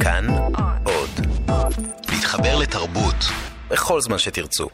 כאן עוד. להתחבר לתרבות בכל זמן שתרצו.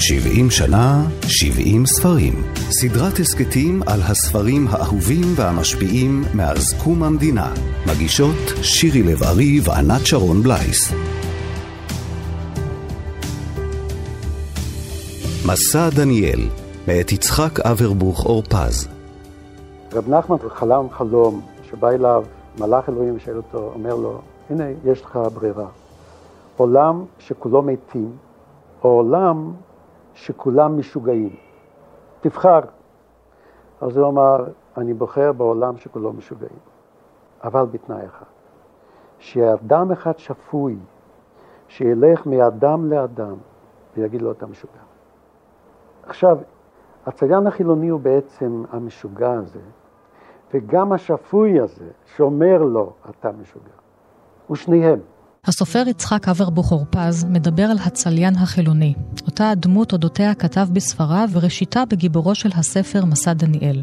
70 שנה, 70 ספרים. סדרת הסכתים על הספרים האהובים והמשפיעים מאז קום המדינה. מגישות שירי לב-ארי וענת שרון בלייס. מסע דניאל, מאת יצחק אברבוך אורפז. רב נחמן חלם חלום שבא אליו מלאך אלוהים ושאל אותו, אומר לו, הנה, יש לך ברירה. עולם שכולו מתים, או עולם שכולם משוגעים. תבחר. אז הוא אמר, אני בוחר בעולם שכולו משוגעים. אבל בתנאי אחד, שאדם אחד שפוי, שילך מאדם לאדם ויגיד לו, אתה משוגע. עכשיו, הצליין החילוני הוא בעצם המשוגע הזה, וגם השפוי הזה שאומר לו, אתה משוגע. הוא שניהם. הסופר יצחק אברבוך אורפז מדבר על הצליין החילוני, אותה הדמות אודותיה כתב בספריו וראשיתה בגיבורו של הספר מסע דניאל.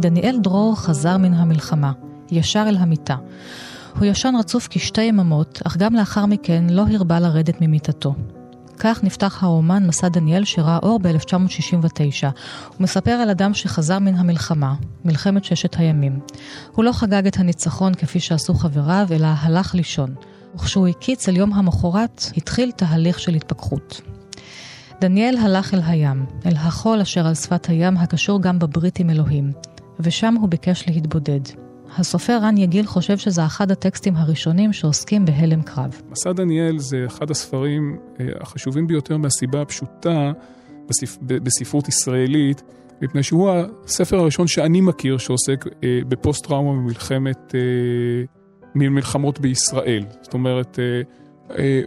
דניאל דרור חזר מן המלחמה, ישר אל המיטה. הוא ישן רצוף כשתי יממות, אך גם לאחר מכן לא הרבה לרדת ממיטתו. כך נפתח הרומן מסע דניאל שראה אור ב-1969. הוא מספר על אדם שחזר מן המלחמה, מלחמת ששת הימים. הוא לא חגג את הניצחון כפי שעשו חבריו, אלא הלך לישון. וכשהוא הקיץ אל יום המחרת, התחיל תהליך של התפכחות. דניאל הלך אל הים, אל החול אשר על שפת הים הקשור גם בברית עם אלוהים, ושם הוא ביקש להתבודד. הסופר רן יגיל חושב שזה אחד הטקסטים הראשונים שעוסקים בהלם קרב. מסע דניאל זה אחד הספרים אה, החשובים ביותר מהסיבה הפשוטה בספ... בספרות ישראלית, מפני שהוא הספר הראשון שאני מכיר שעוסק אה, בפוסט-טראומה ממלחמת, אה, ממלחמות בישראל. זאת אומרת,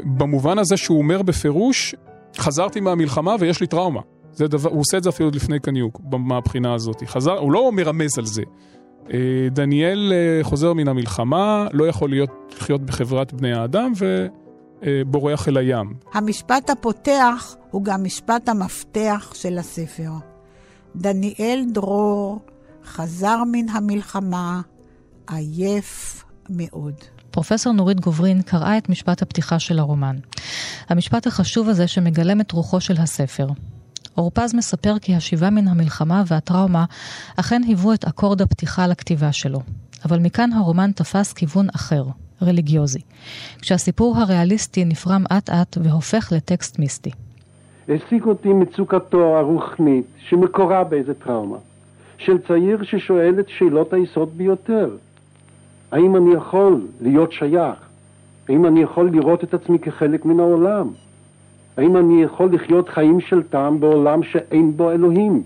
במובן הזה שהוא אומר בפירוש, חזרתי מהמלחמה ויש לי טראומה. זה דבר, הוא עושה את זה אפילו לפני קניוק, מהבחינה הזאת. חזר, הוא לא מרמז על זה. אה, דניאל אה, חוזר מן המלחמה, לא יכול להיות, לחיות בחברת בני האדם ובורח אל הים. המשפט הפותח הוא גם משפט המפתח של הספר. דניאל דרור חזר מן המלחמה, עייף מאוד. פרופסור נורית גוברין קראה את משפט הפתיחה של הרומן. המשפט החשוב הזה שמגלם את רוחו של הספר. אורפז מספר כי השיבה מן המלחמה והטראומה אכן היוו את אקורד הפתיחה לכתיבה שלו. אבל מכאן הרומן תפס כיוון אחר, רליגיוזי, כשהסיפור הריאליסטי נפרם אט-אט והופך לטקסט מיסטי. העסיק אותי מצוקתו הרוחנית, שמקורה באיזה טראומה, של צעיר ששואל את שאלות היסוד ביותר. האם אני יכול להיות שייך? האם אני יכול לראות את עצמי כחלק מן העולם? האם אני יכול לחיות חיים של טעם בעולם שאין בו אלוהים?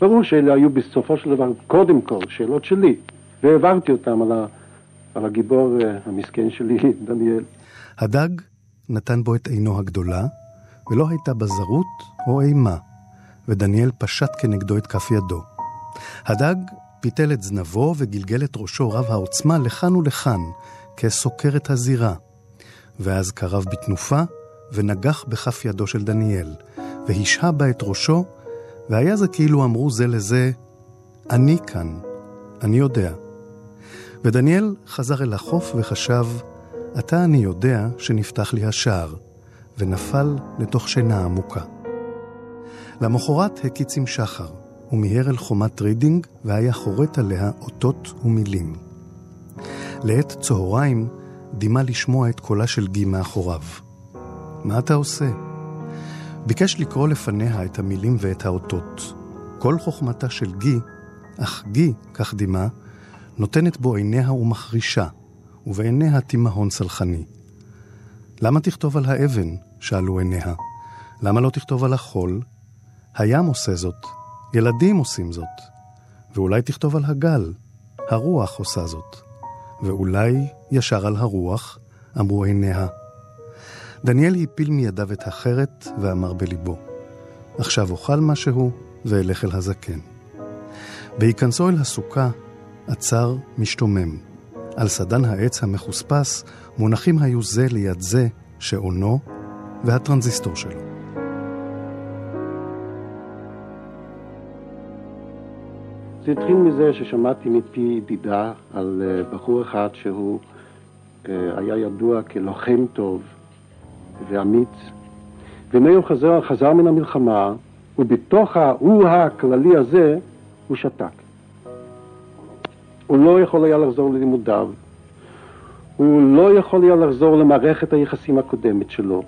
ברור שאלה היו בסופו של דבר קודם כל שאלות שלי, והעברתי אותם על, ה, על הגיבור uh, המסכן שלי, דניאל. הדג נתן בו את עינו הגדולה, ולא הייתה בזרות או אימה, ודניאל פשט כנגדו את כף ידו. הדג פיתל את זנבו וגלגל את ראשו רב העוצמה לכאן ולכאן, כסוקר את הזירה. ואז קרב בתנופה, ונגח בכף ידו של דניאל, והשהה בה את ראשו, והיה זה כאילו אמרו זה לזה, אני כאן, אני יודע. ודניאל חזר אל החוף וחשב, עתה אני יודע שנפתח לי השער, ונפל לתוך שינה עמוקה. למחרת הקיץ עם שחר, ומיהר אל חומת רידינג, והיה חורט עליה אותות ומילים. לעת צהריים דימה לשמוע את קולה של גי מאחוריו. מה אתה עושה? ביקש לקרוא לפניה את המילים ואת האותות. כל חוכמתה של גי, אך גי, כך דימה, נותנת בו עיניה ומחרישה, ובעיניה תימהון סלחני. למה תכתוב על האבן? שאלו עיניה. למה לא תכתוב על החול? הים עושה זאת, ילדים עושים זאת. ואולי תכתוב על הגל, הרוח עושה זאת. ואולי ישר על הרוח, אמרו עיניה. דניאל הפיל מידיו את החרת ואמר בליבו, עכשיו אוכל משהו ואלך אל הזקן. בהיכנסו אל הסוכה, עצר משתומם. על סדן העץ המחוספס מונחים היו זה ליד זה שעונו והטרנזיסטור שלו. זה התחיל מזה ששמעתי מפי ידידה על אה, בחור אחד שהוא אה, היה ידוע כלוחם טוב ואמיץ, והנה הוא חזר, חזר מן המלחמה, ובתוך ההוא הכללי הזה הוא שתק. הוא לא יכול היה לחזור ללימודיו, הוא לא יכול היה לחזור למערכת היחסים הקודמת שלו.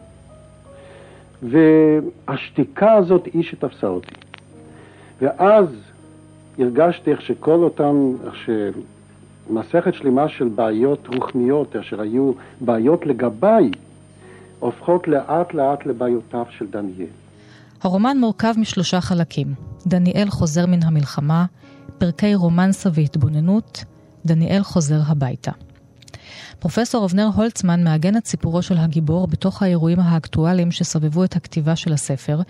והשתיקה הזאת היא שתפסה אותי. ואז הרגשתי איך שכל אותן, איך שמסכת שלמה של בעיות רוחניות, אשר היו בעיות לגביי, הופכות לאט לאט לבעיותיו של דניאל. הרומן מורכב משלושה חלקים. דניאל חוזר מן המלחמה, פרקי רומנסה והתבוננות, דניאל חוזר הביתה. פרופסור אבנר הולצמן מעגן את סיפורו של הגיבור בתוך האירועים האקטואליים שסובבו את הכתיבה של הספר,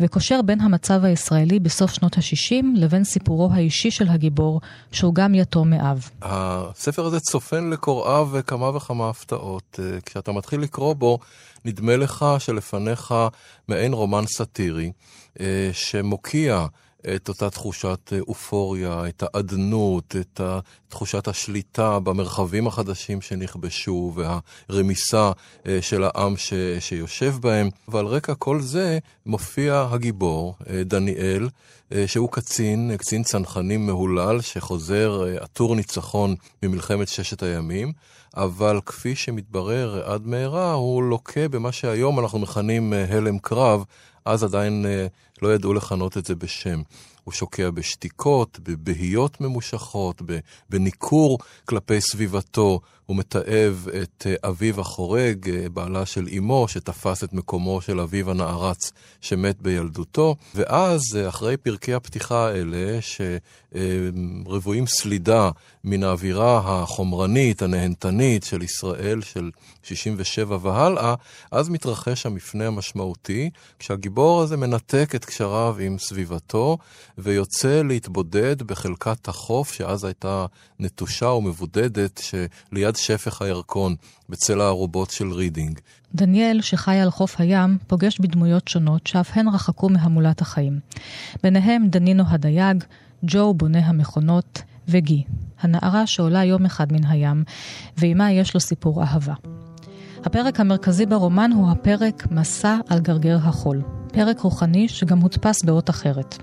וקושר בין המצב הישראלי בסוף שנות ה-60 לבין סיפורו האישי של הגיבור, שהוא גם יתום מאב. הספר הזה צופן לקוראיו כמה וכמה הפתעות. אה, כשאתה מתחיל לקרוא בו, נדמה לך שלפניך מעין רומן סאטירי, אה, שמוקיע את אותה תחושת אה, אופוריה, את האדנות, את תחושת השליטה במרחבים החדשים שנכבשו והרמיסה אה, של העם ש, שיושב בהם. ועל רקע כל זה מופיע הגיבור, אה, דניאל, שהוא קצין, קצין צנחנים מהולל, שחוזר עטור ניצחון ממלחמת ששת הימים. אבל כפי שמתברר עד מהרה, הוא לוקה במה שהיום אנחנו מכנים הלם קרב, אז עדיין לא ידעו לכנות את זה בשם. הוא שוקע בשתיקות, בבהיות ממושכות, בניכור כלפי סביבתו. הוא מתעב את אה, אביו החורג, אה, בעלה של אמו, שתפס את מקומו של אביו הנערץ שמת בילדותו. ואז, אה, אחרי פרקי הפתיחה האלה, שרבועים סלידה מן האווירה החומרנית, הנהנתנית של ישראל של 67 והלאה, אז מתרחש המפנה המשמעותי, כשהגיבור הזה מנתק את קשריו עם סביבתו, ויוצא להתבודד בחלקת החוף, שאז הייתה נטושה ומבודדת, שליד שפך הירקון, בצל הארובות של רידינג. דניאל, שחי על חוף הים, פוגש בדמויות שונות שאף הן רחקו מהמולת החיים. ביניהם דנינו הדייג, ג'ו בונה המכונות, וגי, הנערה שעולה יום אחד מן הים, ועימה יש לו סיפור אהבה. הפרק המרכזי ברומן הוא הפרק מסע על גרגר החול. פרק רוחני שגם הודפס באות אחרת.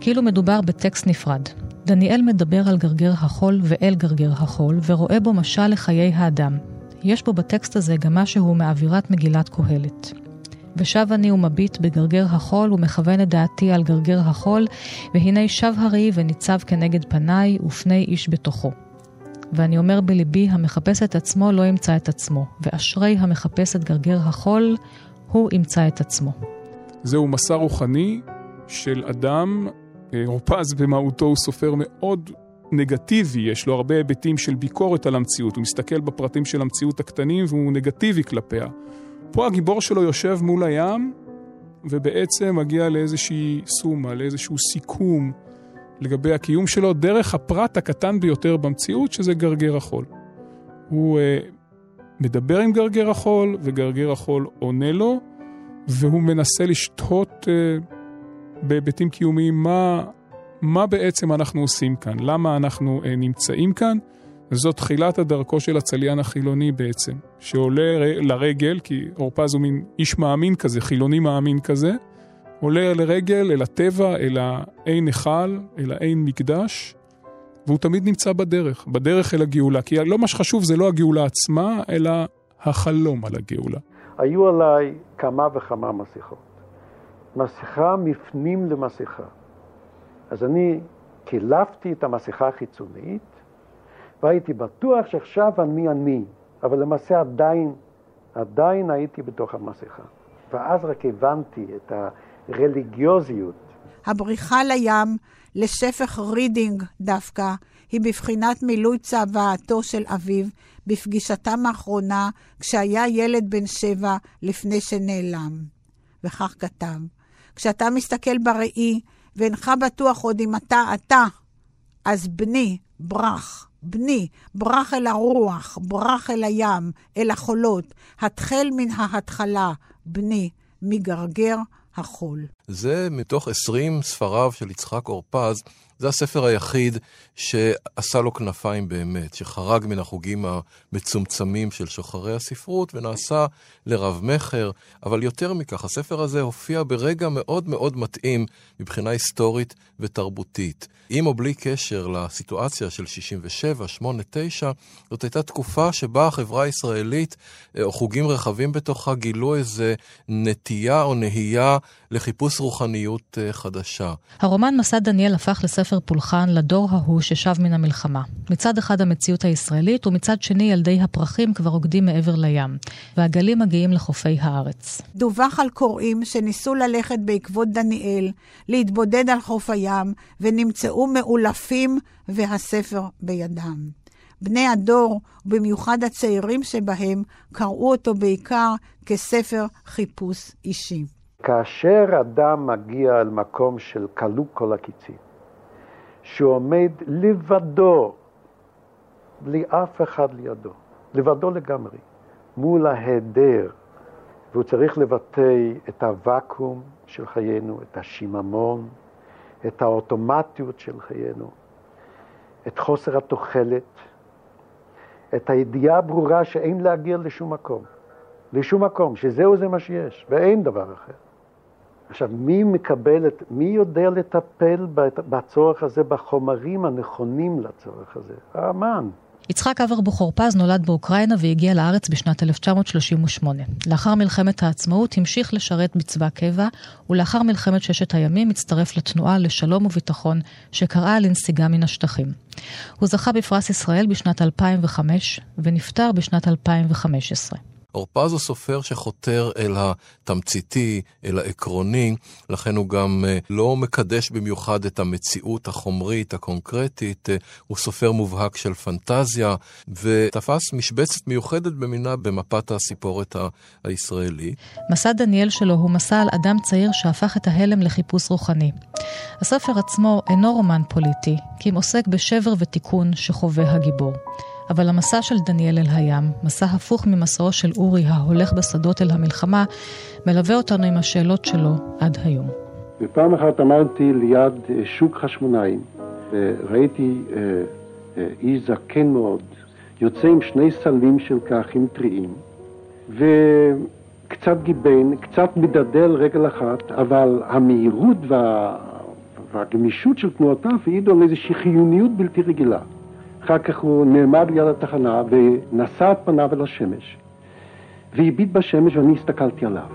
כאילו מדובר בטקסט נפרד. דניאל מדבר על גרגר החול ואל גרגר החול, ורואה בו משל לחיי האדם. יש בו בטקסט הזה גם משהו מאווירת מגילת קהלת. ושב אני ומביט בגרגר החול ומכוון את דעתי על גרגר החול, והנה שב הרי וניצב כנגד פניי ופני איש בתוכו. ואני אומר בליבי, המחפש את עצמו לא ימצא את עצמו, ואשרי המחפש את גרגר החול, הוא ימצא את עצמו. זהו מסע רוחני של אדם, אה, רופז במהותו הוא סופר מאוד נגטיבי, יש לו הרבה היבטים של ביקורת על המציאות, הוא מסתכל בפרטים של המציאות הקטנים והוא נגטיבי כלפיה. פה הגיבור שלו יושב מול הים ובעצם מגיע לאיזושהי סומה, לאיזשהו סיכום לגבי הקיום שלו דרך הפרט הקטן ביותר במציאות, שזה גרגר החול. הוא uh, מדבר עם גרגר החול וגרגר החול עונה לו, והוא מנסה לשתות uh, בהיבטים קיומיים מה, מה בעצם אנחנו עושים כאן, למה אנחנו uh, נמצאים כאן. וזאת תחילת הדרכו של הצליין החילוני בעצם, שעולה לרגל, כי אורפז הוא מין איש מאמין כזה, חילוני מאמין כזה, עולה לרגל אל הטבע, אל האין היכל, אל האין מקדש, והוא תמיד נמצא בדרך, בדרך אל הגאולה. כי לא מה שחשוב זה לא הגאולה עצמה, אלא החלום על הגאולה. היו עליי כמה וכמה מסכות. מסכה מפנים למסכה. אז אני קילפתי את המסכה החיצונית, והייתי בטוח שעכשיו אני אני, אבל למעשה עדיין, עדיין הייתי בתוך המסכה. ואז רק הבנתי את הרליגיוזיות. הבריחה לים, לשפך רידינג דווקא, היא בבחינת מילוי צוואתו של אביו בפגישתם האחרונה כשהיה ילד בן שבע לפני שנעלם. וכך כתב: כשאתה מסתכל בראי ואינך בטוח עוד אם אתה אתה, אז בני, ברח. בני, ברח אל הרוח, ברח אל הים, אל החולות, התחל מן ההתחלה, בני, מגרגר החול. זה מתוך 20 ספריו של יצחק אורפז, זה הספר היחיד שעשה לו כנפיים באמת, שחרג מן החוגים המצומצמים של שוחרי הספרות ונעשה לרב-מכר, אבל יותר מכך, הספר הזה הופיע ברגע מאוד מאוד מתאים מבחינה היסטורית ותרבותית. עם או בלי קשר לסיטואציה של 67, 8, 9, זאת הייתה תקופה שבה החברה הישראלית, או חוגים רחבים בתוכה, גילו איזה נטייה או נהייה לחיפוש רוחניות אה, חדשה. הרומן מסע דניאל הפך לספר פולחן לדור ההוא ששב מן המלחמה. מצד אחד המציאות הישראלית, ומצד שני ילדי הפרחים כבר רוקדים מעבר לים, והגלים מגיעים לחופי הארץ. דווח על קוראים שניסו ללכת בעקבות דניאל, להתבודד על חוף הים, ונמצאו מאולפים והספר בידם. בני הדור, ובמיוחד הצעירים שבהם, קראו אותו בעיקר כספר חיפוש אישי. כאשר אדם מגיע אל מקום של כלו כל הקיצים, שהוא עומד לבדו, בלי אף אחד לידו, לבדו לגמרי, מול ההיעדר, והוא צריך לבטא את הוואקום של חיינו, את השיממון, את האוטומטיות של חיינו, את חוסר התוחלת, את הידיעה הברורה שאין להגיע לשום מקום, לשום מקום, שזהו זה מה שיש, ואין דבר אחר. עכשיו, מי מקבל את, מי יודע לטפל בצורך הזה, בחומרים הנכונים לצורך הזה? האמן. יצחק אברבוך אורפז נולד באוקראינה והגיע לארץ בשנת 1938. לאחר מלחמת העצמאות המשיך לשרת בצבא קבע, ולאחר מלחמת ששת הימים הצטרף לתנועה לשלום וביטחון, שקראה לנסיגה מן השטחים. הוא זכה בפרס ישראל בשנת 2005, ונפטר בשנת 2015. אורפז הוא סופר שחותר אל התמציתי, אל העקרוני, לכן הוא גם אה, לא מקדש במיוחד את המציאות החומרית, הקונקרטית, אה, הוא סופר מובהק של פנטזיה, ותפס משבצת מיוחדת במינה במפת הסיפורת הישראלי. מסע דניאל שלו הוא מסע על אדם צעיר שהפך את ההלם לחיפוש רוחני. הספר עצמו אינו רומן פוליטי, כי אם עוסק בשבר ותיקון שחווה הגיבור. אבל המסע של דניאל אל הים, מסע הפוך ממסעו של אורי ההולך בשדות אל המלחמה, מלווה אותנו עם השאלות שלו עד היום. ופעם אחת עמדתי ליד אה, שוק חשמונאים, וראיתי אה, אה, איש זקן מאוד, יוצא עם שני סלים של כרכים טריים, וקצת גיבן, קצת מדדל רגל אחת, אבל המהירות וה... והגמישות של תנועותיו העידו על איזושהי חיוניות בלתי רגילה. אחר כך הוא נעמד ליד התחנה ונשא את פניו אל השמש, והביט בשמש ואני הסתכלתי עליו.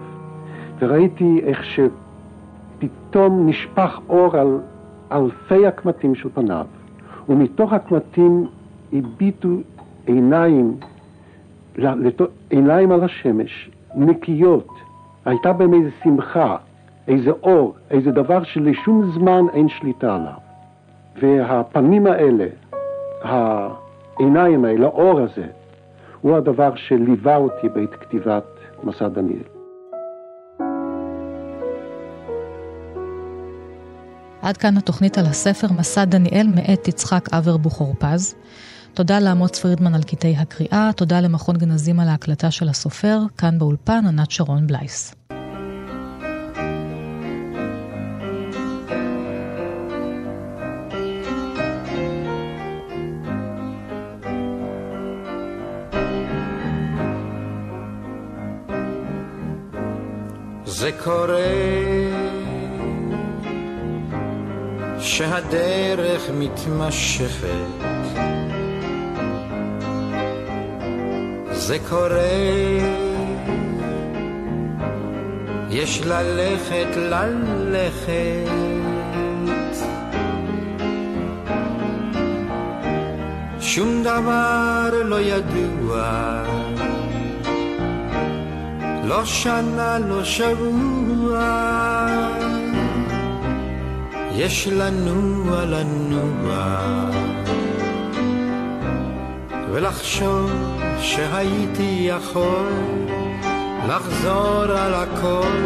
וראיתי איך שפתאום נשפך אור על אלפי הקמטים של פניו, ומתוך הקמטים הביטו עיניים, עיניים על השמש, נקיות. הייתה בהם איזו שמחה, איזה אור, איזה דבר שלשום זמן אין שליטה עליו. והפנים האלה, העיניים האלה, האור הזה, הוא הדבר שליווה אותי בעת כתיבת מסע דניאל. עד כאן התוכנית על הספר מסע דניאל מאת יצחק אבר בוכורפז. תודה לאמוץ פרידמן על קטעי הקריאה, תודה למכון גנזים על ההקלטה של הסופר, כאן באולפן ענת שרון בלייס. זה קורה שהדרך מתמשכת. זה קורה יש ללכת ללכת. שום דבר לא ידוע לא שנה, לא שבוע, יש לנוע לנוע, ולחשוב שהייתי יכול לחזור על הכל,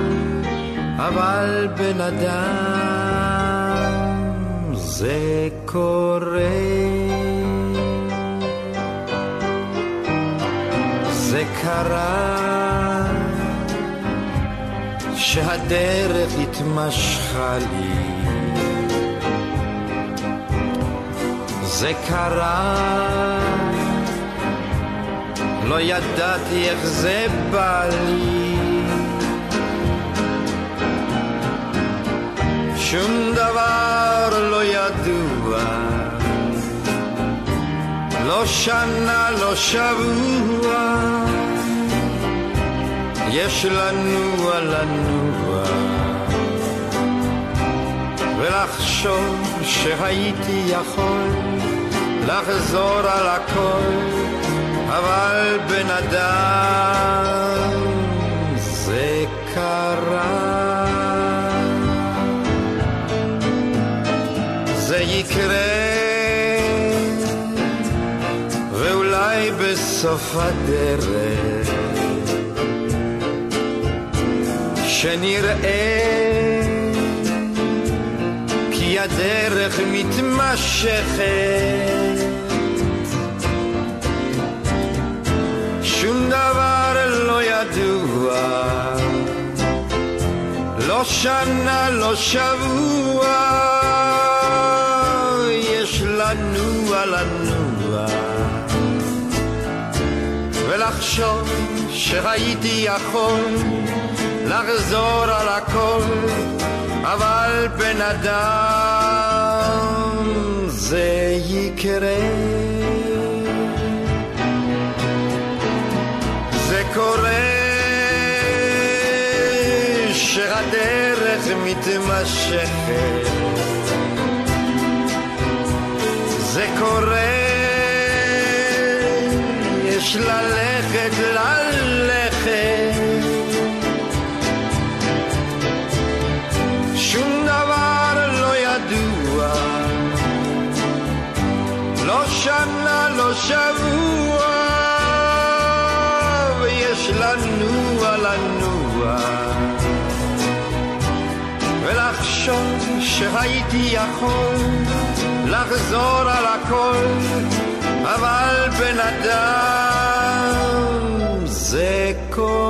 אבל בן אדם זה קורה. זה קרה שהדרך התמשכה לי. זה קרה, לא ידעתי איך זה בא לי. שום דבר לא ידוע, לא שנה, לא שבוע, יש לנוע לנוע, ולחשוב שהייתי יכול לחזור על הכל, אבל בן אדם זה קרה. זה יקרה, ואולי בסוף הדרך, שנראה כי הדרך מתמשכת. שום דבר לא ידוע, לא שנה, לא שבוע. לנוע, לנוע, ולחשוב שהייתי יכול לחזור על הכל, אבל בן אדם זה יקרה. זה קורה שהדרך מתמשכת זה קורה, יש ללכת, ללכת. שבוע, ויש לנוע, לנוע. ולחשוב שהייתי יכול לחזור על הכל, אבל בן אדם זה כל...